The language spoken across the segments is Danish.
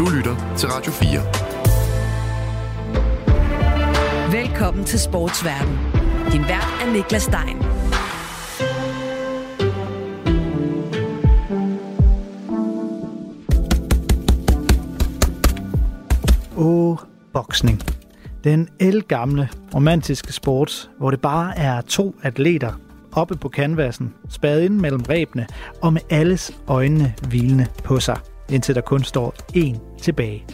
Du lytter til Radio 4. Velkommen til Sportsverden. Din vært er Niklas Stein. Åh, boksning. Den elgamle romantiske sport, hvor det bare er to atleter oppe på kanvasen, spadet ind mellem rebene og med alles øjnene hvilende på sig, indtil der kun står én tilbage.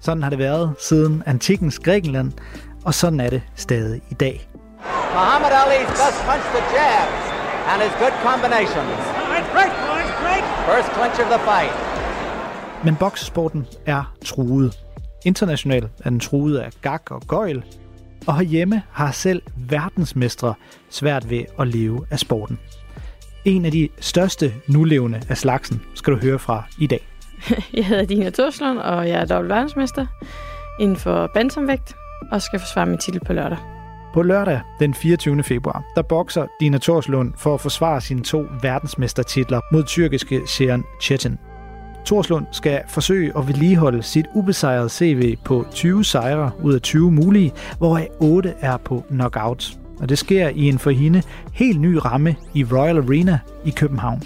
Sådan har det været siden antikkens Grækenland, og sådan er det stadig i dag. Muhammad Ali's best punch the jabs and his good combinations. First clinch of the fight. Men boksesporten er truet. Internationalt er den truet af gak og gøjl, og herhjemme har selv verdensmestre svært ved at leve af sporten. En af de største nulevende af slagsen skal du høre fra i dag. Jeg hedder Dina Torslund, og jeg er dobbelt verdensmester inden for bantamvægt og skal forsvare min titel på lørdag. På lørdag den 24. februar, der bokser Dina Torslund for at forsvare sine to verdensmestertitler mod tyrkiske Sheran Chechen. Torslund skal forsøge at vedligeholde sit ubesejrede CV på 20 sejre ud af 20 mulige, hvoraf 8 er på knockout. Og det sker i en for hende helt ny ramme i Royal Arena i København.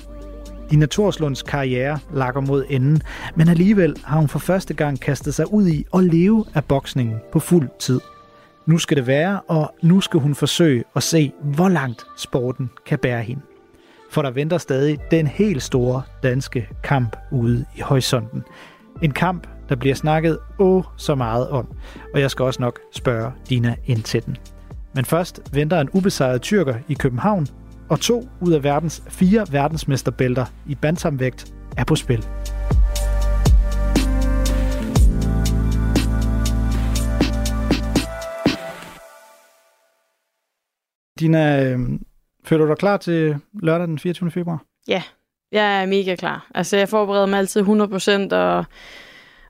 Dina Torslunds karriere lakker mod enden, men alligevel har hun for første gang kastet sig ud i at leve af boksningen på fuld tid. Nu skal det være, og nu skal hun forsøge at se, hvor langt sporten kan bære hende for der venter stadig den helt store danske kamp ude i horisonten. En kamp, der bliver snakket åh så meget om, og jeg skal også nok spørge Dina ind til den. Men først venter en ubesejret tyrker i København, og to ud af verdens fire verdensmesterbælter i bantamvægt er på spil. Dina, øhm, Føler du dig klar til lørdag den 24. februar? Ja, jeg er mega klar. Altså, jeg forbereder mig altid 100%, og,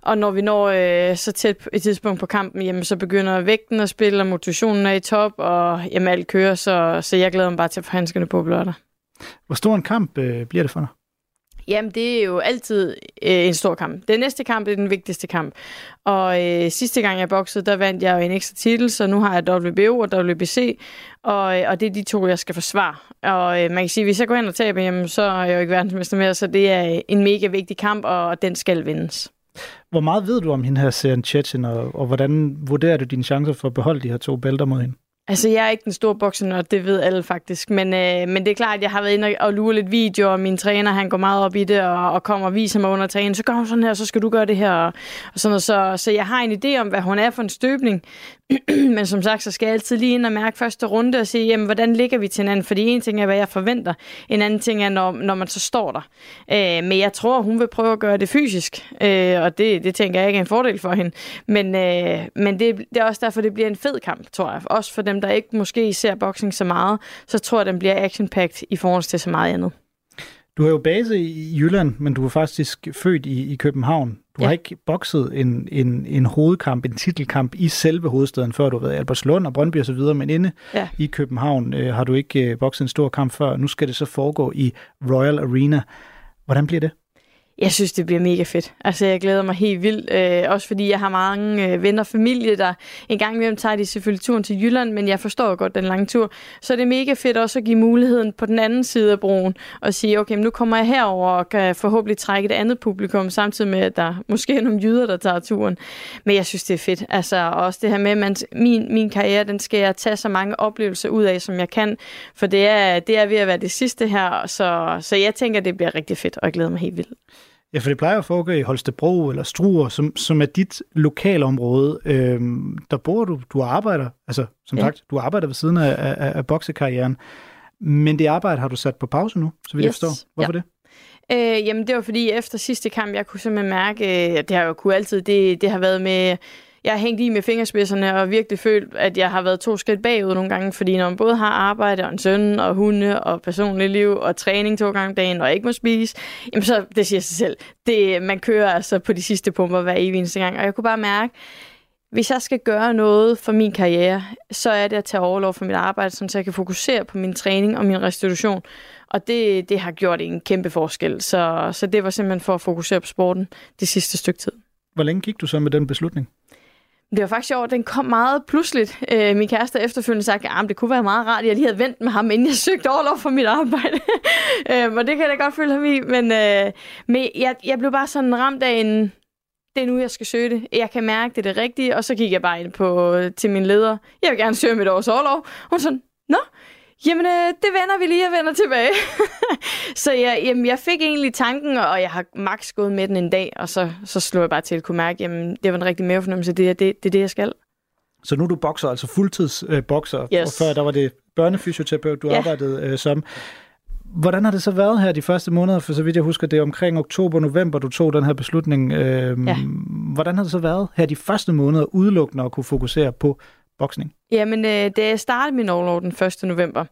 og når vi når øh, så tæt et tidspunkt på kampen, jamen, så begynder vægten at spille, og motivationen er i top, og jamen, alt kører, så, så jeg glæder mig bare til at få handskerne på lørdag. Hvor stor en kamp øh, bliver det for dig? Jamen, det er jo altid øh, en stor kamp. Den næste kamp er den vigtigste kamp. Og øh, sidste gang jeg boxede, der vandt jeg jo en ekstra titel, så nu har jeg WBO og WBC, og, øh, og det er de to, jeg skal forsvare. Og øh, man kan sige, at hvis jeg går hen og taber, jamen, så er jeg jo ikke verdensmester mere, så det er en mega vigtig kamp, og den skal vindes. Hvor meget ved du om hende her, Seren Chechen, og, og hvordan vurderer du dine chancer for at beholde de her to bælter mod hende? Altså, jeg er ikke den store bokser, og det ved alle faktisk. Men, øh, men det er klart, at jeg har været inde og lure lidt videoer, og min træner, han går meget op i det, og, og kommer og viser mig under træningen. Så gør hun sådan her, så skal du gøre det her. Og, og sådan noget. Så, så jeg har en idé om, hvad hun er for en støbning. men som sagt, så skal jeg altid lige ind og mærke første runde og sige, jamen, hvordan ligger vi til hinanden? Fordi en ting er, hvad jeg forventer. En anden ting er, når, når man så står der. Øh, men jeg tror, hun vil prøve at gøre det fysisk. Øh, og det, det tænker jeg ikke er en fordel for hende. Men, øh, men det, det er også derfor, det bliver en fed kamp, tror jeg. Også for dem, der ikke måske ser boksning så meget, så tror jeg, den bliver action-packed i forhold til så meget andet. Du har jo base i Jylland, men du er faktisk født i, i København. Du ja. har ikke bokset en, en, en hovedkamp, en titelkamp i selve hovedstaden, før du har været i Albertslund og Brøndby osv., men inde ja. i København øh, har du ikke øh, bokset en stor kamp før. Nu skal det så foregå i Royal Arena. Hvordan bliver det? Jeg synes, det bliver mega fedt. Altså, jeg glæder mig helt vildt. Øh, også fordi jeg har mange øh, venner og familie, der en gang imellem tager de selvfølgelig turen til Jylland, men jeg forstår godt den lange tur. Så det er mega fedt også at give muligheden på den anden side af broen og sige, okay, men nu kommer jeg herover og kan forhåbentlig trække et andet publikum, samtidig med, at der måske er nogle jyder, der tager turen. Men jeg synes, det er fedt. Altså, også det her med, at min, min karriere, den skal jeg tage så mange oplevelser ud af, som jeg kan. For det er, det er ved at være det sidste her, så, så jeg tænker, det bliver rigtig fedt, og jeg glæder mig helt vildt. Ja, for det plejer at foregå i Holstebro eller Struer, som, som er dit lokalområde. Øhm, der bor du, du arbejder, altså som ja. sagt, du arbejder ved siden af, af, af boksekarrieren. Men det arbejde har du sat på pause nu, så vil yes. jeg forstå. Hvorfor ja. det? Øh, jamen, det var fordi efter sidste kamp, jeg kunne simpelthen mærke, at det har jo kunne altid, det, det har været med jeg har hængt i med fingerspidserne og virkelig følt, at jeg har været to skridt bagud nogle gange, fordi når man både har arbejde og en søn og hunde og personligt liv og træning to gange om dagen og ikke må spise, jamen så, det siger sig selv, det, man kører altså på de sidste pumper hver evig eneste gang. Og jeg kunne bare mærke, hvis jeg skal gøre noget for min karriere, så er det at tage overlov for mit arbejde, så jeg kan fokusere på min træning og min restitution. Og det, det har gjort en kæmpe forskel. Så, så det var simpelthen for at fokusere på sporten det sidste stykke tid. Hvor længe gik du så med den beslutning? Det var faktisk sjovt, den kom meget pludseligt. Øh, min kæreste efterfølgende sagde, at det kunne være meget rart, at jeg lige havde ventet med ham, inden jeg søgte overlov for mit arbejde. øh, og det kan jeg da godt føle ham i. Men, øh, men jeg, jeg blev bare sådan ramt af en, det er nu, jeg skal søge det. Jeg kan mærke, det er det rigtige. Og så gik jeg bare ind på, øh, til min leder. Jeg vil gerne søge mit års overlov. Hun sådan, nå, Jamen, øh, det vender vi lige og vender tilbage. så jeg, jamen, jeg fik egentlig tanken, og jeg har max gået med den en dag, og så, så slog jeg bare til at kunne mærke, jamen, det var en rigtig mavefornemmelse, det er det, det, er det, jeg skal. Så nu er du bokser, altså fuldtidsbokser, øh, yes. og før der var det børnefysioterapeut, du ja. arbejdede øh, som. Hvordan har det så været her de første måneder? For så vidt jeg husker, det er omkring oktober-november, du tog den her beslutning. Øh, ja. Hvordan har det så været her de første måneder udelukkende at kunne fokusere på boksning? Jamen, øh, da jeg startede min overlov den 1. november,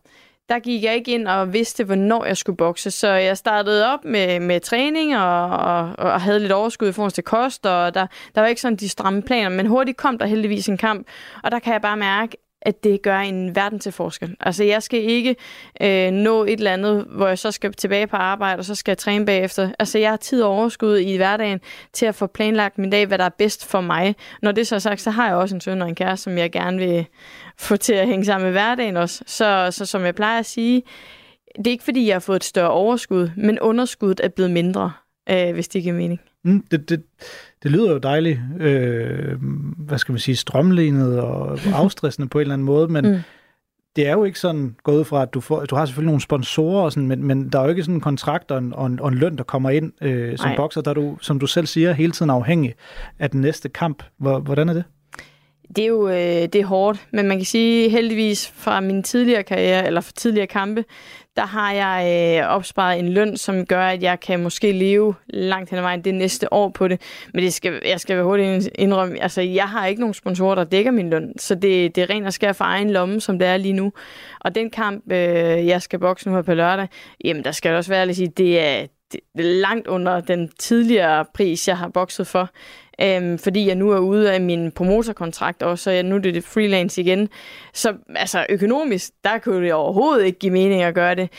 der gik jeg ikke ind og vidste, hvornår jeg skulle bokse. Så jeg startede op med, med træning og, og, og havde lidt overskud i forhold til kost, og der, der var ikke sådan de stramme planer, men hurtigt kom der heldigvis en kamp, og der kan jeg bare mærke, at det gør en verden til forskel. Altså, jeg skal ikke øh, nå et eller andet, hvor jeg så skal tilbage på arbejde, og så skal jeg træne bagefter. Altså, jeg har tid og overskud i hverdagen til at få planlagt min dag, hvad der er bedst for mig. Når det så er sagt, så har jeg også en søn og en kæreste, som jeg gerne vil få til at hænge sammen med hverdagen også. Så, så som jeg plejer at sige, det er ikke fordi, jeg har fået et større overskud, men underskuddet er blevet mindre, øh, hvis det giver mening. Mm, det, det, det lyder jo dejligt, øh, hvad skal man sige, strømlignet og afstressende på en eller anden måde, men mm. det er jo ikke sådan gået fra, at du, får, du har selvfølgelig nogle sponsorer, og sådan, men, men der er jo ikke sådan en kontrakt og en, og en, og en løn, der kommer ind øh, som Ej. bokser, der er du, som du selv siger, hele tiden afhængig af den næste kamp. Hvordan er det? Det er jo øh, det er hårdt, men man kan sige heldigvis fra min tidligere karriere, eller fra tidligere kampe, der har jeg øh, opsparet en løn, som gør, at jeg kan måske leve langt hen ad vejen det næste år på det. Men det skal, jeg skal være hurtigt indrømme, altså jeg har ikke nogen sponsorer, der dækker min løn, så det, det er rent og skær for egen lomme, som det er lige nu. Og den kamp, øh, jeg skal bokse nu her på lørdag, jamen der skal det også være at sige, det er, det er langt under den tidligere pris, jeg har bokset for øhm, fordi jeg nu er ude af min promotorkontrakt, og så er nu det, det freelance igen. Så altså, økonomisk, der kunne det overhovedet ikke give mening at gøre det.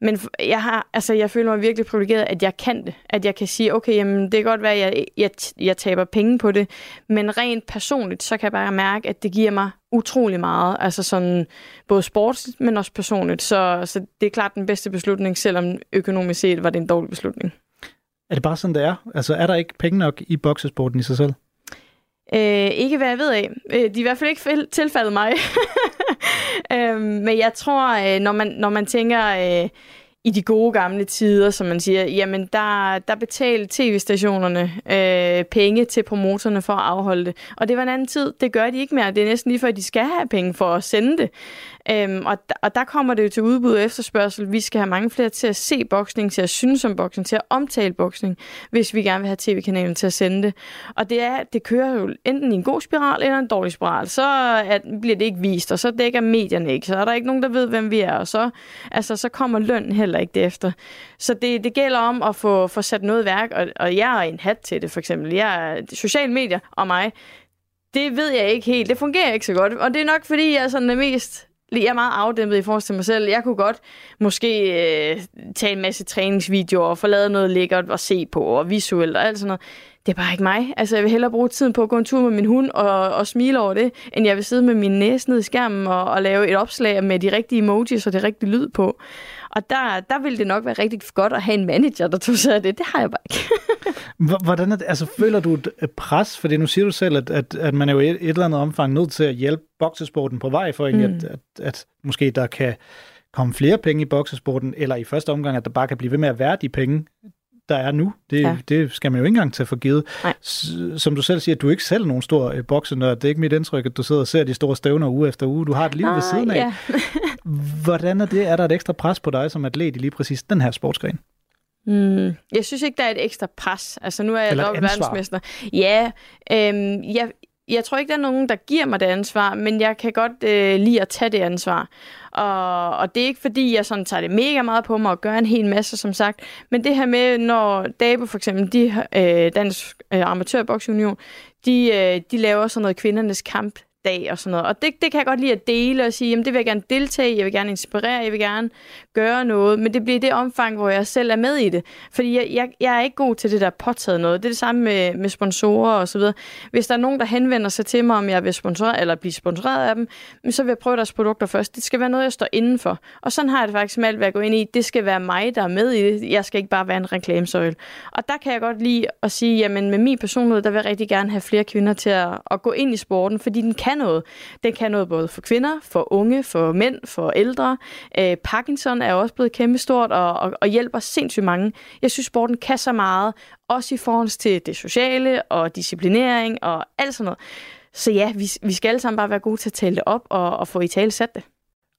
Men jeg, har, altså, jeg føler mig virkelig privilegeret, at jeg kan det. At jeg kan sige, okay, jamen, det kan godt være, at jeg, jeg, jeg taber penge på det. Men rent personligt, så kan jeg bare mærke, at det giver mig utrolig meget. Altså sådan, både sportsligt, men også personligt. Så, så det er klart den bedste beslutning, selvom økonomisk set var det en dårlig beslutning. Er det bare sådan, det er? Altså, er der ikke penge nok i boksesporten i sig selv? Øh, ikke hvad jeg ved af. Øh, de er i hvert fald ikke tilfaldet mig. øh, men jeg tror, øh, når, man, når man tænker øh, i de gode gamle tider, som man siger, jamen der, der betalte tv-stationerne øh, penge til promotorerne for at afholde det. Og det var en anden tid. Det gør de ikke mere. Det er næsten lige før, at de skal have penge for at sende det. Øhm, og, og der kommer det jo til udbud og efterspørgsel. Vi skal have mange flere til at se boksning, til at synes om boksning, til at omtale boksning, hvis vi gerne vil have tv-kanalen til at sende det. Og det, er, det kører jo enten i en god spiral eller en dårlig spiral. Så at, bliver det ikke vist, og så dækker medierne ikke. Så er der ikke nogen, der ved, hvem vi er, og så, altså, så kommer løn heller ikke efter. Så det, det gælder om at få, få sat noget værk, og, og jeg er en hat til det, for eksempel. Jeg er sociale medier og mig, det ved jeg ikke helt. Det fungerer ikke så godt. Og det er nok, fordi jeg er sådan det mest jeg er meget afdæmpet i forhold til mig selv. Jeg kunne godt måske øh, tage en masse træningsvideoer og få lavet noget lækkert at se på og visuelt og alt sådan noget. Det er bare ikke mig. Altså, jeg vil hellere bruge tiden på at gå en tur med min hund og, og smile over det, end jeg vil sidde med min næse ned i skærmen og, og lave et opslag med de rigtige emojis og det rigtige lyd på. Og der, der ville det nok være rigtig godt at have en manager, der tog sig af det. Det har jeg bare ikke. Hvordan er det, altså, føler du et pres? Fordi nu siger du selv, at, at, at man er jo i et, et eller andet omfang nødt til at hjælpe boksesporten på vej, for mm. at, at, at måske der kan komme flere penge i boksesporten, eller i første omgang, at der bare kan blive ved med at være de penge, der er nu. Det, ja. det skal man jo ikke engang tage for givet. Som du selv siger, du er ikke selv nogen stor øh, boksenør. Det er ikke mit indtryk, at du sidder og ser de store stævner uge efter uge. Du har et liv Nej, ved siden af. Ja. Hvordan er det? Er der et ekstra pres på dig som atlet i lige præcis den her sportsgren? Mm, jeg synes ikke, der er et ekstra pres. Altså, nu er jeg dobbelt verdensmester. Ja, øhm, jeg, jeg tror ikke, der er nogen, der giver mig det ansvar, men jeg kan godt øh, lide at tage det ansvar. Og, og det er ikke, fordi jeg sådan tager det mega meget på mig og gør en hel masse, som sagt. Men det her med, når DABO for eksempel, de, øh, Dansk øh, Amatørboksunion, de, øh, de laver sådan noget kvindernes kamp dag og sådan noget. Og det, det kan jeg godt lide at dele og sige, jamen det vil jeg gerne deltage i, jeg vil gerne inspirere, jeg vil gerne gøre noget, men det bliver det omfang, hvor jeg selv er med i det. Fordi jeg, jeg, jeg er ikke god til det der påtaget noget. Det er det samme med, med sponsorer og så videre. Hvis der er nogen, der henvender sig til mig, om jeg vil sponsor, eller blive sponsoreret af dem, så vil jeg prøve deres produkter først. Det skal være noget, jeg står indenfor. Og sådan har jeg det faktisk med alt, hvad jeg går ind i. Det skal være mig, der er med i det. Jeg skal ikke bare være en reklamesøjle. Og der kan jeg godt lide at sige, jamen med min personlighed, der vil jeg rigtig gerne have flere kvinder til at, at gå ind i sporten, fordi den kan noget. Den kan noget både for kvinder, for unge, for mænd, for ældre. Øh, Parkinson er også blevet kæmpestort og, og, og hjælper sindssygt mange. Jeg synes, sporten kan så meget, også i forhold til det sociale og disciplinering og alt sådan noget. Så ja, vi, vi skal alle sammen bare være gode til at tale det op og, og få i tale sat det.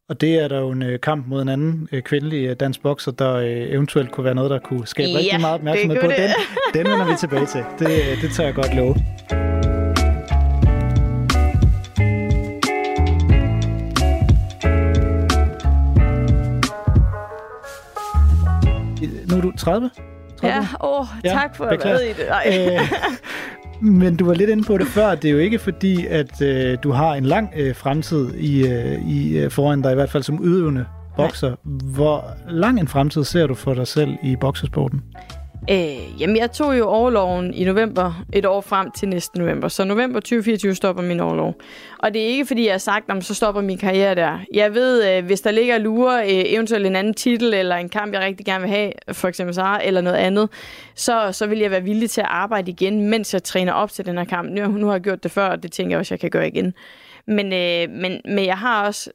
Og det er der jo en øh, kamp mod en anden øh, kvindelig øh, dansk bokser, der eventuelt kunne være noget, der kunne skabe ja, rigtig meget opmærksomhed på. Det. Den, den vender vi tilbage til. Det, det tager jeg godt love. 30? 30? Ja, åh, ja, tak for at være i det. Ej. Men du var lidt inde på det før. Det er jo ikke fordi, at øh, du har en lang øh, fremtid i, øh, i øh, foran dig, i hvert fald som udøvende bokser. Hvor lang en fremtid ser du for dig selv i boksesporten? Øh, jamen, jeg tog jo overloven i november, et år frem til næste november. Så november 2024 stopper min overlov. Og det er ikke, fordi jeg har sagt, at så stopper min karriere der. Jeg ved, øh, hvis der ligger lurer, øh, eventuelt en anden titel, eller en kamp, jeg rigtig gerne vil have, for eksempel Sara, eller noget andet, så, så vil jeg være villig til at arbejde igen, mens jeg træner op til den her kamp. Nu, nu har jeg gjort det før, og det tænker jeg også, jeg kan gøre igen. Men, øh, men, men jeg har også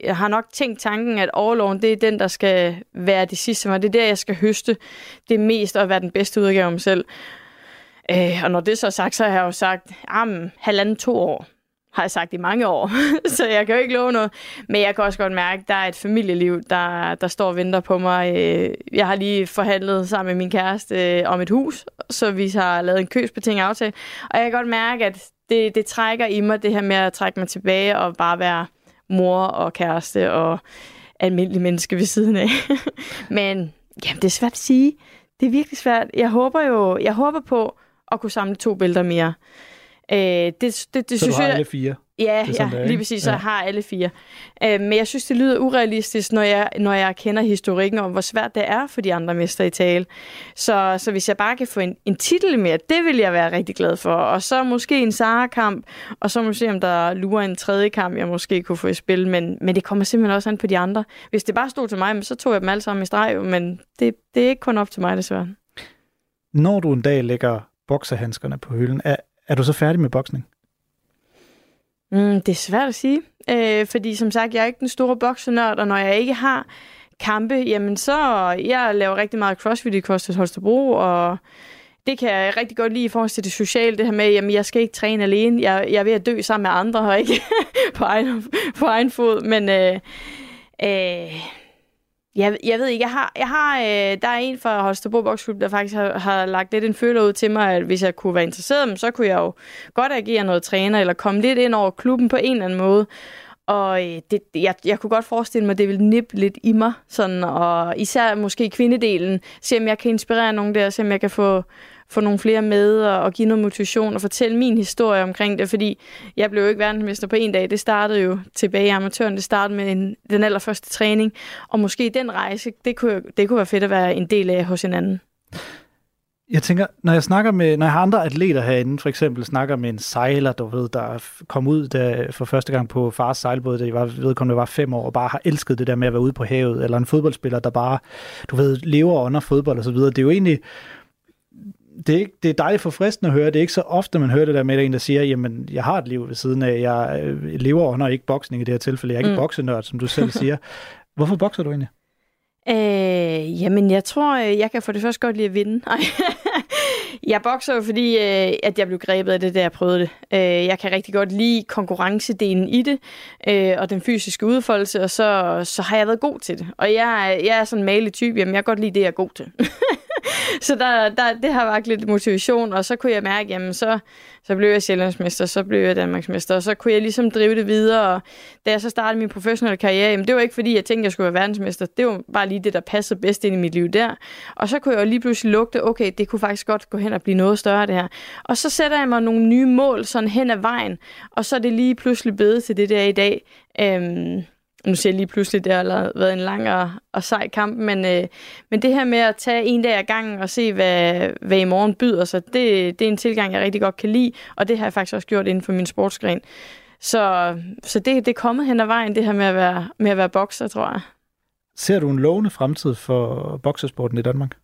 jeg har nok tænkt tanken, at overloven, det er den, der skal være det sidste mig. Det er der, jeg skal høste det mest og være den bedste udgave af mig selv. Øh, og når det så er sagt, så har jeg jo sagt, at halvanden to år har jeg sagt i mange år, så jeg kan jo ikke love noget. Men jeg kan også godt mærke, at der er et familieliv, der, der står og venter på mig. Øh, jeg har lige forhandlet sammen med min kæreste øh, om et hus, så vi har lavet en købsbetinget aftale. Og jeg kan godt mærke, at det, det trækker i mig, det her med at trække mig tilbage og bare være mor og kæreste og almindelig menneske ved siden af. Men jamen, det er svært at sige. Det er virkelig svært. Jeg håber jo jeg håber på at kunne samle to billeder mere. Øh, det, det, det, så synes du har jeg, alle fire? Ja, ja er, lige præcis, så ja. jeg har alle fire. Øh, men jeg synes, det lyder urealistisk, når jeg, når jeg kender historikken om, hvor svært det er for de andre mester i tale. Så, så hvis jeg bare kan få en, en titel mere, det vil jeg være rigtig glad for. Og så måske en Sara-kamp, og så måske om der lurer en tredje kamp, jeg måske kunne få i spil. Men, men det kommer simpelthen også an på de andre. Hvis det bare stod til mig, så tog jeg dem alle sammen i streg, men det, det er ikke kun op til mig, desværre. Når du en dag lægger boksehandskerne på hylden, er, er du så færdig med boksning? Mm, det er svært at sige, øh, fordi som sagt, jeg er ikke den store boksenørd, og når jeg ikke har kampe, jamen så, jeg laver rigtig meget crossfit i Kostet Holstebro, og det kan jeg rigtig godt lide i forhold til det sociale, det her med, jamen jeg skal ikke træne alene, jeg, jeg er ved at dø sammen med andre, og ikke på, egen, på egen fod, men øh, øh, jeg, jeg ved ikke, jeg har, jeg har øh, der er en fra Holstebro Boksklub, der faktisk har, har lagt lidt en føler ud til mig, at hvis jeg kunne være interesseret, så kunne jeg jo godt agere noget træner, eller komme lidt ind over klubben på en eller anden måde. Og øh, det, jeg, jeg kunne godt forestille mig, at det vil nippe lidt i mig, sådan, og især måske kvindedelen, se om jeg kan inspirere nogen der, se om jeg kan få, få nogle flere med og, og give noget motivation og fortælle min historie omkring det, fordi jeg blev jo ikke verdensmester på en dag. Det startede jo tilbage i amatøren. Det startede med en, den allerførste træning, og måske den rejse, det kunne, det kunne være fedt at være en del af hos hinanden. Jeg tænker, når jeg snakker med, når jeg har andre atleter herinde, for eksempel snakker med en sejler, du ved, der kom ud der for første gang på fars sejlbåd, da jeg var, vedkommende var fem år, og bare har elsket det der med at være ude på havet, eller en fodboldspiller, der bare, du ved, lever under fodbold og så videre. Det er jo egentlig, det er, ikke, det er dejligt forfriskende at høre. Det er ikke så ofte, man hører det der med en, der siger, jamen, jeg har et liv ved siden af. Jeg øh, lever under ikke boksning i det her tilfælde. Jeg er ikke mm. boksenørd, som du selv siger. Hvorfor bokser du egentlig? Øh, jamen, jeg tror, øh, jeg kan for det første godt lide at vinde. jeg bokser jo, fordi øh, at jeg blev grebet af det, da jeg prøvede det. Øh, jeg kan rigtig godt lide konkurrencedelen i det, og den fysiske udfoldelse, og så, så har jeg været god til det. Og jeg, jeg er sådan en malig type, jamen jeg kan godt lide det, jeg er god til. så der, der, det har været lidt motivation, og så kunne jeg mærke, jamen så, så blev jeg sjællandsmester, så blev jeg Danmarksmester, og så kunne jeg ligesom drive det videre. Og da jeg så startede min professionelle karriere, jamen det var ikke fordi, jeg tænkte, jeg skulle være verdensmester. Det var bare lige det, der passede bedst ind i mit liv der. Og så kunne jeg jo lige pludselig lugte, okay, det kunne faktisk godt gå hen og blive noget større det her. Og så sætter jeg mig nogle nye mål sådan hen ad vejen, og så er det lige pludselig blevet til det der i dag. Øhm, nu siger jeg lige pludselig, det har været en lang og, og sej kamp, men, øh, men det her med at tage en dag ad gangen og se, hvad, hvad i morgen byder sig, det, det er en tilgang, jeg rigtig godt kan lide, og det har jeg faktisk også gjort inden for min sportsgren. Så, så det, det er kommet hen ad vejen, det her med at være, med at være bokser, tror jeg. Ser du en lovende fremtid for boksersporten i Danmark?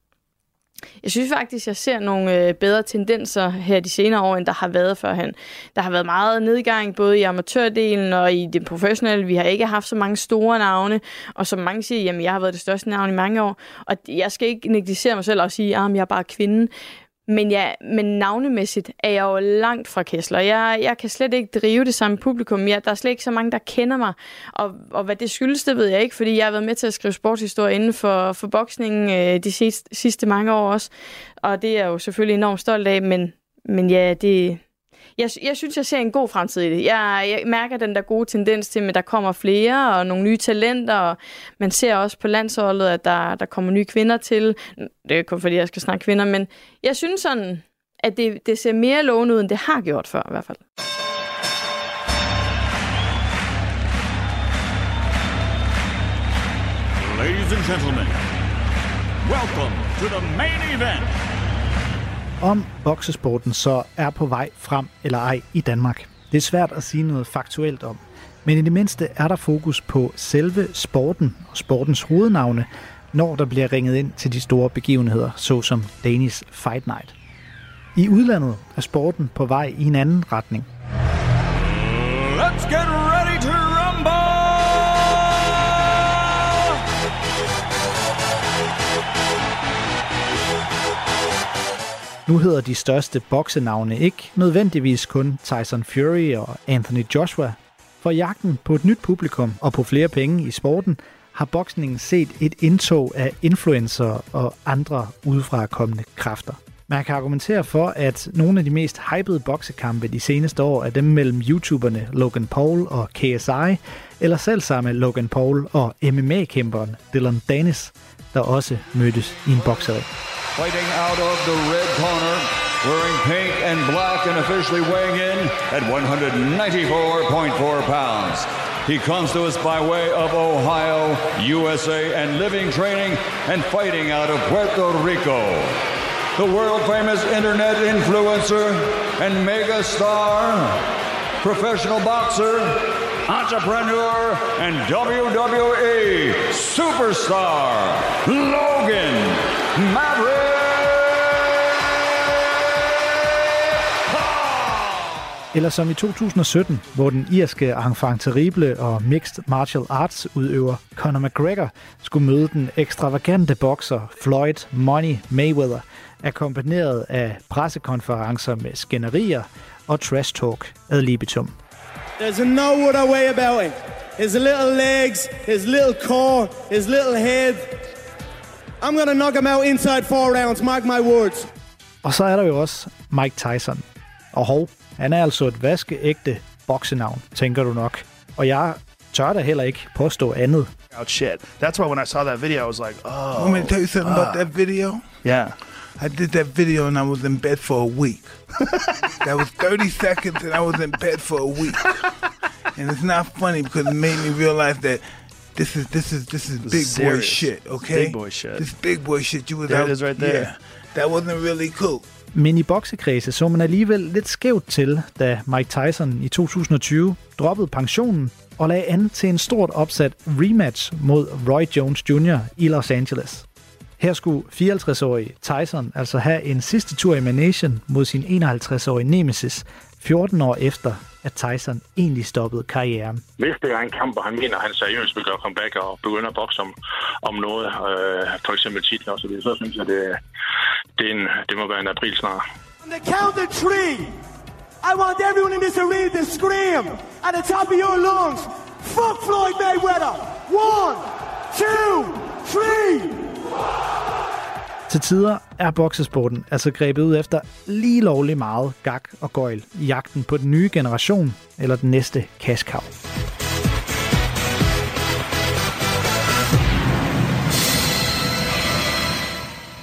Jeg synes faktisk, jeg ser nogle øh, bedre tendenser her de senere år, end der har været førhen. Der har været meget nedgang, både i amatørdelen og i det professionelle. Vi har ikke haft så mange store navne, og som mange siger, jamen jeg har været det største navn i mange år. Og jeg skal ikke negligere mig selv og sige, at jeg er bare kvinde. Men, ja, men navnemæssigt er jeg jo langt fra Kessler. Jeg, jeg kan slet ikke drive det samme publikum. Jeg, der er slet ikke så mange, der kender mig. Og, og hvad det skyldes, det ved jeg ikke, fordi jeg har været med til at skrive sportshistorie inden for, for boksningen øh, de sidste, sidste mange år også. Og det er jeg jo selvfølgelig enormt stolt af, men, men ja, det, jeg, jeg synes, jeg ser en god fremtid i det. Jeg, jeg mærker den der gode tendens til, at der kommer flere og nogle nye talenter, og man ser også på landsholdet, at der, der kommer nye kvinder til. Det er kun fordi, jeg skal snakke kvinder, men jeg synes sådan, at det, det ser mere lovende ud, end det har gjort før i hvert fald. Ladies and gentlemen, welcome to the main event om boksesporten så er på vej frem eller ej i Danmark. Det er svært at sige noget faktuelt om, men i det mindste er der fokus på selve sporten og sportens hovednavne, når der bliver ringet ind til de store begivenheder, såsom Danish Fight Night. I udlandet er sporten på vej i en anden retning. Let's get ready Nu hedder de største boksenavne ikke nødvendigvis kun Tyson Fury og Anthony Joshua. For jagten på et nyt publikum og på flere penge i sporten har boksningen set et indtog af influencer og andre udefrakommende kræfter. Man kan argumentere for, at nogle af de mest hypede boksekampe de seneste år er dem mellem YouTuberne Logan Paul og KSI, eller selv samme Logan Paul og MMA-kæmperen Dylan Danis, der også mødtes i en boksering. Fighting out of the red corner, wearing pink and black and officially weighing in at 194.4 pounds. He comes to us by way of Ohio, USA, and living training and fighting out of Puerto Rico. The world famous internet influencer and mega star, professional boxer, entrepreneur, and WWE superstar, Logan Maverick. Eller som i 2017, hvor den irske enfant terrible og mixed martial arts udøver Conor McGregor skulle møde den ekstravagante bokser Floyd Money Mayweather, akkompagneret af pressekonferencer med skænderier og trash talk ad libitum. There's no other way about it. His little legs, his little core, his little head. I'm gonna knock him out inside four rounds, mark my words. Og så er der jo også Mike Tyson. Og hov, han er altså et vaskeægte boksenavn, tænker du nok. Og jeg tør da heller ikke påstå andet. Oh shit. That's why when I saw that video, I was like, oh. Want me to tell you something about that video? Yeah. I did that video and I was in bed for a week. that was 30 seconds and I was in bed for a week. and it's not funny because it made me realize that this is this is this is big boy shit, okay? Big boy shit. This big boy shit. You was There out, it is right there. Yeah, that wasn't really cool. Men i boksekredse så man alligevel lidt skævt til, da Mike Tyson i 2020 droppede pensionen og lagde an til en stort opsat rematch mod Roy Jones Jr. i Los Angeles. Her skulle 54-årige Tyson altså have en sidste tur i Managen mod sin 51-årige nemesis, 14 år efter, at Tyson egentlig stoppede karrieren. Hvis det er en kamp, og han mener, at han seriøst vil gøre comeback og begynde at bokse om, om noget, øh, for eksempel titler osv., så synes jeg, det, det, er en, det må være en april snart. On the count of three, I want everyone in this arena to scream at the top of your lungs, fuck Floyd Mayweather. One, two, three. Til tider er boksesporten altså grebet ud efter lige lovlig meget gak og gøjl i jagten på den nye generation eller den næste kaskav.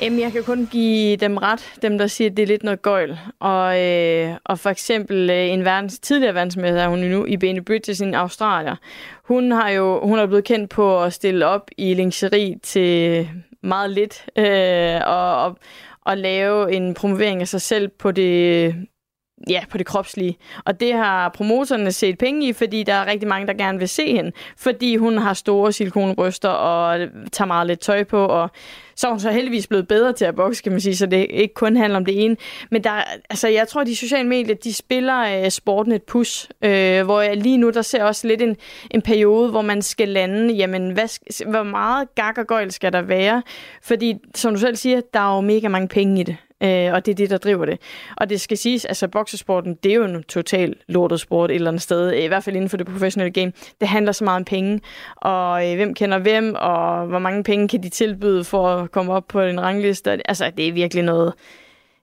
Jamen, jeg kan kun give dem ret, dem der siger, at det er lidt noget gøjl. Og, øh, og for eksempel øh, en verdens, tidligere verdensmester, hun er nu i Bene Bridges i Australien. Hun har jo hun er blevet kendt på at stille op i lingerie til meget lidt, øh, og, og, og lave en promovering af sig selv på det ja, på det kropslige. Og det har promoterne set penge i, fordi der er rigtig mange, der gerne vil se hende. Fordi hun har store silikonbryster og tager meget lidt tøj på, og så er hun så heldigvis blevet bedre til at bokse, kan man sige, så det ikke kun handler om det ene. Men der, altså, jeg tror, at de sociale medier, de spiller øh, sporten et pus, øh, hvor jeg lige nu, der ser også lidt en, en periode, hvor man skal lande, jamen, hvad, hvor meget gak og gøjl skal der være? Fordi, som du selv siger, der er jo mega mange penge i det. Øh, og det er det, der driver det. Og det skal siges, altså boksesporten, det er jo en total lortet sport et eller andet sted, øh, i hvert fald inden for det professionelle game. Det handler så meget om penge, og øh, hvem kender hvem, og hvor mange penge kan de tilbyde for at komme op på en rangliste. Altså, det er virkelig noget,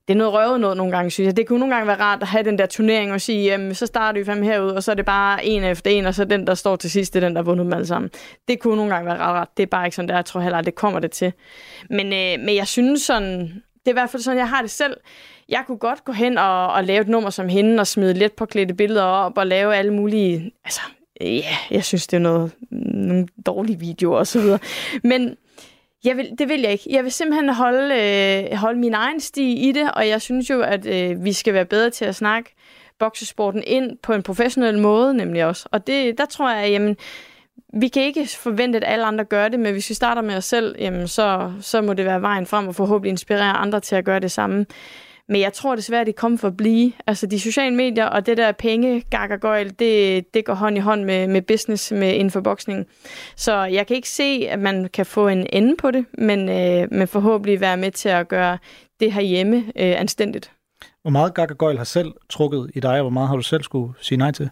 det er noget røvet noget nogle gange, synes jeg. Det kunne nogle gange være rart at have den der turnering og sige, jamen, så starter vi fem herud, og så er det bare en efter en, og så den, der står til sidst, det er den, der har vundet dem alle sammen. Det kunne nogle gange være ret rart. Det er bare ikke sådan, der. Jeg tror heller, det kommer det til. Men, øh, men jeg synes sådan, det er i hvert fald sådan, jeg har det selv. Jeg kunne godt gå hen og, og lave et nummer som hende, og smide let på klædte billeder op, og lave alle mulige... Altså, ja, jeg synes, det er noget, nogle dårlige videoer og så videre. Men jeg vil, det vil jeg ikke. Jeg vil simpelthen holde, øh, holde min egen sti i det, og jeg synes jo, at øh, vi skal være bedre til at snakke boksesporten ind på en professionel måde, nemlig også. Og det, der tror jeg, jamen, vi kan ikke forvente, at alle andre gør det, men hvis vi starter med os selv, jamen så, så må det være vejen frem og forhåbentlig inspirere andre til at gøre det samme. Men jeg tror desværre, at det kommer for at blive. Altså de sociale medier og det der penge, gak og gøjl, det, det går hånd i hånd med, med business med inden for boksning. Så jeg kan ikke se, at man kan få en ende på det, men, øh, men forhåbentlig være med til at gøre det her hjemme øh, anstændigt. Hvor meget gak og gøjl har selv trukket i dig, og hvor meget har du selv skulle sige nej til?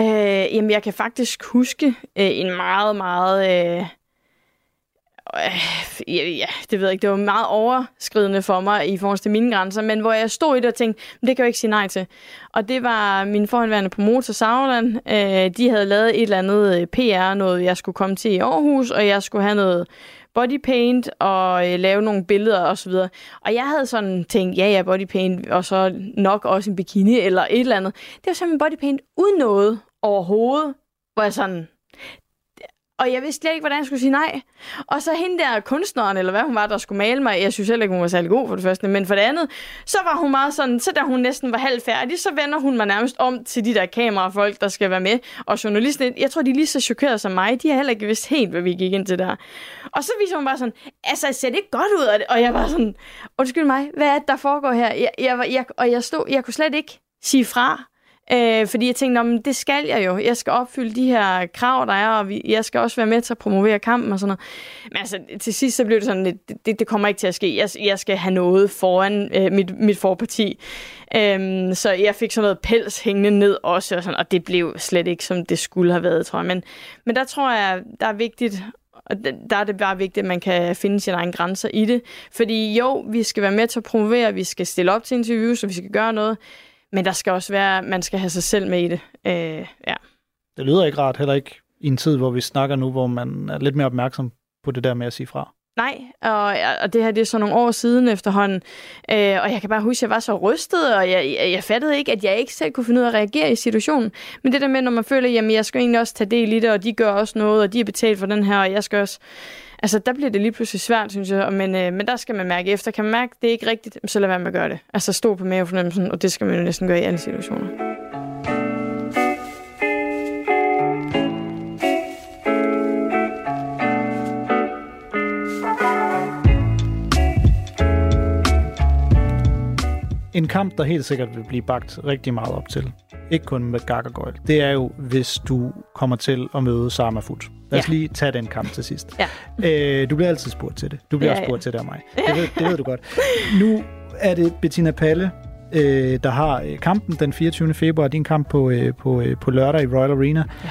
Øh, jamen, jeg kan faktisk huske øh, en meget, meget... Øh, øh, ja, det ved jeg ikke, det var meget overskridende for mig i forhold til mine grænser, men hvor jeg stod i det og tænkte, det kan jeg ikke sige nej til. Og det var min forhåndværende promotor, Sauerland. Øh, de havde lavet et eller andet øh, PR, noget jeg skulle komme til i Aarhus, og jeg skulle have noget body paint og øh, lave nogle billeder og så videre. Og jeg havde sådan tænkt, ja ja, body paint, og så nok også en bikini eller et eller andet. Det var simpelthen body paint uden noget overhovedet, hvor jeg sådan... Og jeg vidste slet ikke, hvordan jeg skulle sige nej. Og så hende der kunstneren, eller hvad hun var, der skulle male mig, jeg synes heller ikke, hun var særlig god for det første, men for det andet, så var hun meget sådan, så da hun næsten var halvt færdig, så vender hun mig nærmest om til de der kamerafolk, der skal være med. Og journalisten, jeg tror, de er lige så chokerede som mig, de har heller ikke vidst helt, hvad vi gik ind til der. Og så viser hun bare sådan, altså, ser det ikke godt ud af det? Og jeg var sådan, undskyld mig, hvad er det, der foregår her? Jeg, jeg, jeg, og jeg, stod, jeg kunne slet ikke sige fra. Øh, fordi jeg tænkte, men det skal jeg jo. Jeg skal opfylde de her krav, der er, og vi, jeg skal også være med til at promovere kampen og sådan noget. Men altså, til sidst så blev det sådan, det, det, det kommer ikke til at ske. Jeg, jeg skal have noget foran øh, mit, mit forparti. Øh, så jeg fik sådan noget pels hængende ned også, og, sådan, og det blev slet ikke, som det skulle have været, tror jeg. Men, men der tror jeg, der er vigtigt og der er det bare vigtigt, at man kan finde sine egne grænser i det. Fordi jo, vi skal være med til at promovere, vi skal stille op til interviews, og vi skal gøre noget. Men der skal også være, man skal have sig selv med i det. Øh, ja. Det lyder ikke rart, heller ikke i en tid, hvor vi snakker nu, hvor man er lidt mere opmærksom på det der med at sige fra. Nej, og, og det her det er så nogle år siden efterhånden, øh, og jeg kan bare huske, at jeg var så rystet, og jeg, jeg, jeg fattede ikke, at jeg ikke selv kunne finde ud af at reagere i situationen. Men det der med, når man føler, at jeg skal egentlig også tage del i det, og de gør også noget, og de er betalt for den her, og jeg skal også... Altså, der bliver det lige pludselig svært, synes jeg. Men, øh, men der skal man mærke efter. Kan man mærke, at det er ikke rigtigt, så lad være med at gøre det. Altså, stå på mavefornemmelsen, og det skal man jo næsten gøre i alle situationer. En kamp, der helt sikkert vil blive bagt rigtig meget op til, ikke kun med Gøjl, det er jo, hvis du kommer til at møde Fut. Lad os ja. lige tage den kamp til sidst. Ja. Øh, du bliver altid spurgt til det. Du bliver ja, også spurgt ja. til det af mig. Det ved, det ved du godt. Nu er det Bettina Palle, øh, der har øh, kampen den 24. februar. Din kamp på, øh, på, øh, på lørdag i Royal Arena. Ja.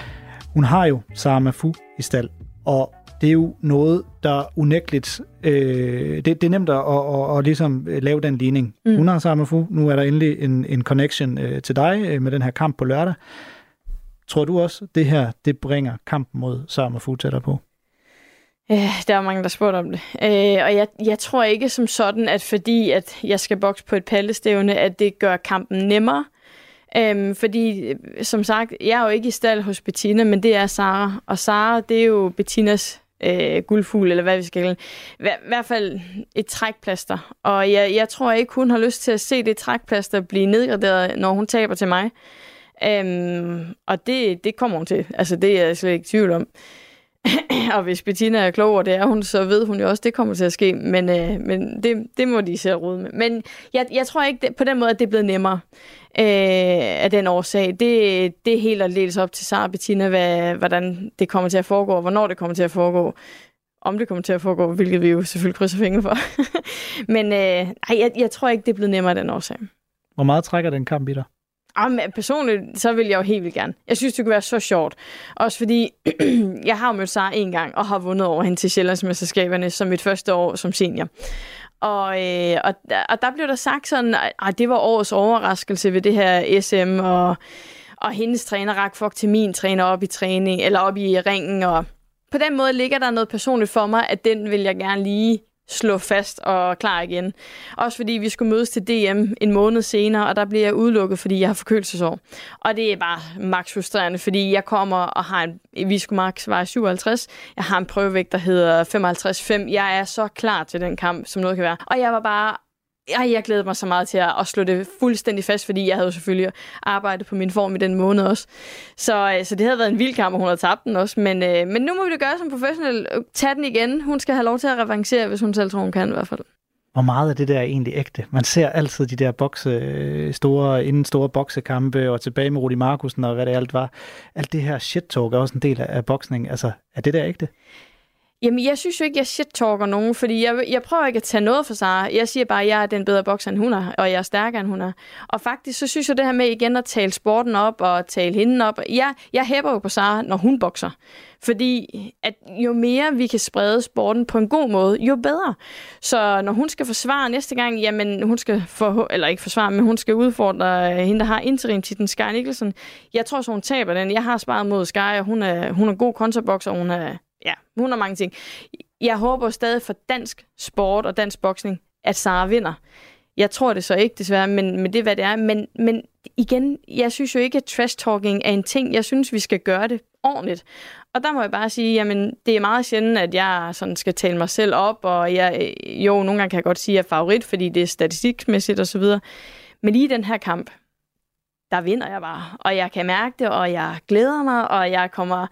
Hun har jo Sama Fu i stald. Og det er jo noget, der unægteligt... Øh, det, det er nemt at, at, at, at ligesom lave den ligning. Mm. Hun har Samafu, nu er der endelig en, en connection øh, til dig øh, med den her kamp på lørdag. Tror du også, det her det bringer kampen mod Samafu tættere på? Ja, der er mange, der spurgt om det. Øh, og jeg, jeg tror ikke som sådan, at fordi at jeg skal bokse på et pallestævne, at det gør kampen nemmere. Øhm, fordi, som sagt, jeg er jo ikke i stald hos Bettina, men det er Sara. Og Sara, det er jo Bettinas øh, guldfugl, eller hvad vi skal kalde I hvert fald et trækplaster. Og jeg, jeg tror ikke, hun har lyst til at se det trækplaster blive nedgraderet, når hun taber til mig. Øhm, og det, det kommer hun til. Altså, det er jeg slet ikke i tvivl om. og hvis Bettina er klog, og det er hun, så ved hun jo også, at det kommer til at ske. Men, øh, men det, det må de selv rode med. Men jeg, jeg tror ikke det, på den måde, at det er blevet nemmere øh, af den årsag. Det, det er helt aldeles op til Sara og Bettina, hvad, hvordan det kommer til at foregå, og hvornår det kommer til at foregå. Om det kommer til at foregå, hvilket vi jo selvfølgelig krydser fingre for. men øh, ej, jeg, jeg tror ikke, det er blevet nemmere af den årsag. Hvor meget trækker den kamp i dig? Jamen, personligt, så vil jeg jo helt vildt gerne. Jeg synes, det kunne være så sjovt. Også fordi, jeg har mødt Sara en gang, og har vundet over hende til Sjællandsmesterskaberne som mit første år som senior. Og, øh, og, og der blev der sagt sådan, at det var årets overraskelse ved det her SM, og, og hendes træner rak fuck til min træner op i træning, eller op i ringen, og på den måde ligger der noget personligt for mig, at den vil jeg gerne lige slå fast og klar igen. Også fordi vi skulle mødes til DM en måned senere, og der bliver jeg udelukket, fordi jeg har forkølelsesår. Og det er bare max frustrerende, fordi jeg kommer og har en, vi skulle max veje 57, jeg har en prøvevægt, der hedder 55,5. Jeg er så klar til den kamp, som noget kan være. Og jeg var bare ej, jeg glæder mig så meget til at, at slå det fuldstændig fast, fordi jeg havde jo selvfølgelig arbejdet på min form i den måned også. Så, øh, så det havde været en vild kamp, og hun havde tabt den også. Men, øh, men nu må vi det gøre som professionel. Øh, tag den igen. Hun skal have lov til at revancere, hvis hun selv tror, hun kan i hvert fald. Hvor meget af det der er egentlig ægte? Man ser altid de der bokse, øh, store, inden store boksekampe, og tilbage med Rudi Markusen og hvad det alt var. Alt det her shit-talk er også en del af, af boksning. Altså, er det der ægte? Jamen, jeg synes jo ikke, jeg shit-talker nogen, fordi jeg, jeg prøver ikke at tage noget for Sara. Jeg siger bare, at jeg er den bedre bokser, end hun er, og jeg er stærkere, end hun er. Og faktisk, så synes jeg det her med igen at tale sporten op og tale hende op. Jeg, jeg hæpper jo på Sara, når hun bokser. Fordi at jo mere vi kan sprede sporten på en god måde, jo bedre. Så når hun skal forsvare næste gang, jamen hun skal for, eller ikke forsvare, men hun skal udfordre hende, der har interim titlen Sky Nicholson. Jeg tror så, hun taber den. Jeg har sparet mod Sky, og hun er, hun er god kontrabokser, og hun er ja, hun har mange ting. Jeg håber stadig for dansk sport og dansk boksning, at Sara vinder. Jeg tror det så ikke, desværre, men, men det er, hvad det er. Men, men igen, jeg synes jo ikke, at trash-talking er en ting. Jeg synes, vi skal gøre det ordentligt. Og der må jeg bare sige, jamen, det er meget sjældent, at jeg sådan skal tale mig selv op, og jeg, øh, jo, nogle gange kan jeg godt sige, at jeg er favorit, fordi det er statistikmæssigt osv. Men lige i den her kamp, der vinder jeg bare. Og jeg kan mærke det, og jeg glæder mig, og jeg kommer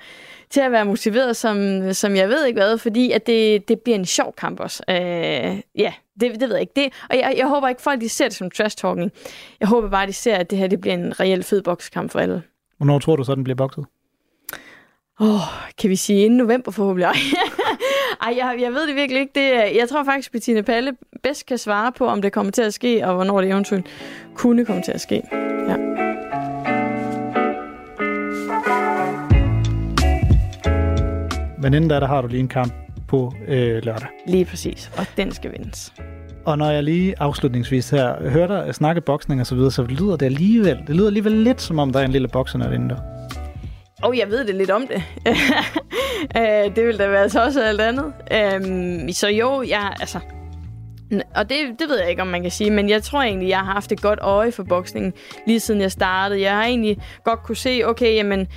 til at være motiveret, som, som jeg ved ikke hvad, fordi at det, det bliver en sjov kamp også. Øh, ja, det, det ved jeg ikke. Det, og jeg, jeg håber ikke, folk de ser det som trash-talking. Jeg håber bare, de ser, at det her det bliver en reel fed bokskamp for alle. Hvornår tror du så, den bliver bokset? Åh, oh, kan vi sige inden november forhåbentlig? Ej, jeg, jeg ved det virkelig ikke. Det, jeg tror faktisk, Bettina Palle bedst kan svare på, om det kommer til at ske, og hvornår det eventuelt kunne komme til at ske. Men inden da, der har du lige en kamp på øh, lørdag. Lige præcis, og den skal vindes. Og når jeg lige afslutningsvis her hører dig snakke boksning og så videre, så lyder det alligevel, det lyder alligevel lidt som om, der er en lille bokser inde der. Og oh, jeg ved det lidt om det. Øh, det vil da være så også alt andet. Øhm, så jo, jeg, altså, og det, det ved jeg ikke, om man kan sige, men jeg tror egentlig, jeg har haft et godt øje for boksning lige siden jeg startede. Jeg har egentlig godt kunne se, okay, jamen,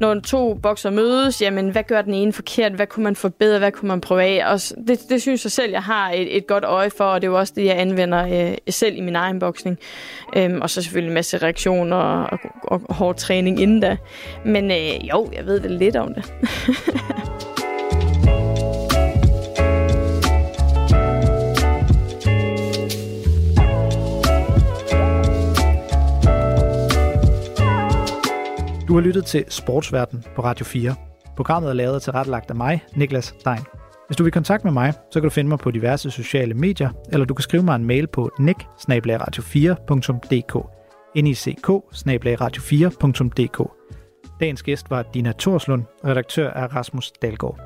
når to bokser mødes, jamen, hvad gør den ene forkert? Hvad kunne man forbedre? Hvad kunne man prøve af? Og det, det synes jeg selv, jeg har et, et godt øje for, og det er jo også det, jeg anvender øh, selv i min egen boksning. Øhm, og så selvfølgelig en masse reaktioner og, og, og hård træning inden da. Men øh, jo, jeg ved det lidt om det. Du har lyttet til Sportsverden på Radio 4. Programmet er lavet og tilrettelagt af mig, Niklas Stein. Hvis du vil kontakt med mig, så kan du finde mig på diverse sociale medier, eller du kan skrive mig en mail på nick 4dk nick 4dk Dagens gæst var Dina Torslund, redaktør af Rasmus Dalgaard.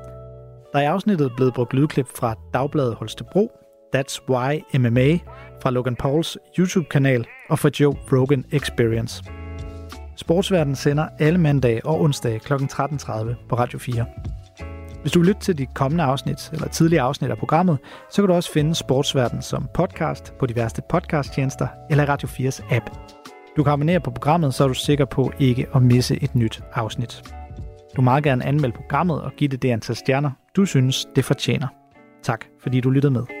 Der er i afsnittet blevet brugt lydklip fra Dagbladet Holstebro, That's Why MMA, fra Logan Pauls YouTube-kanal og fra Joe Rogan Experience. Sportsverden sender alle mandage og onsdage kl. 13.30 på Radio 4. Hvis du vil lytte til de kommende afsnit eller tidligere afsnit af programmet, så kan du også finde Sportsverden som podcast på diverse podcasttjenester eller Radio 4's app. Du kan abonnere på programmet, så er du sikker på ikke at misse et nyt afsnit. Du må meget gerne anmelde programmet og give det det antal stjerner, du synes, det fortjener. Tak, fordi du lyttede med.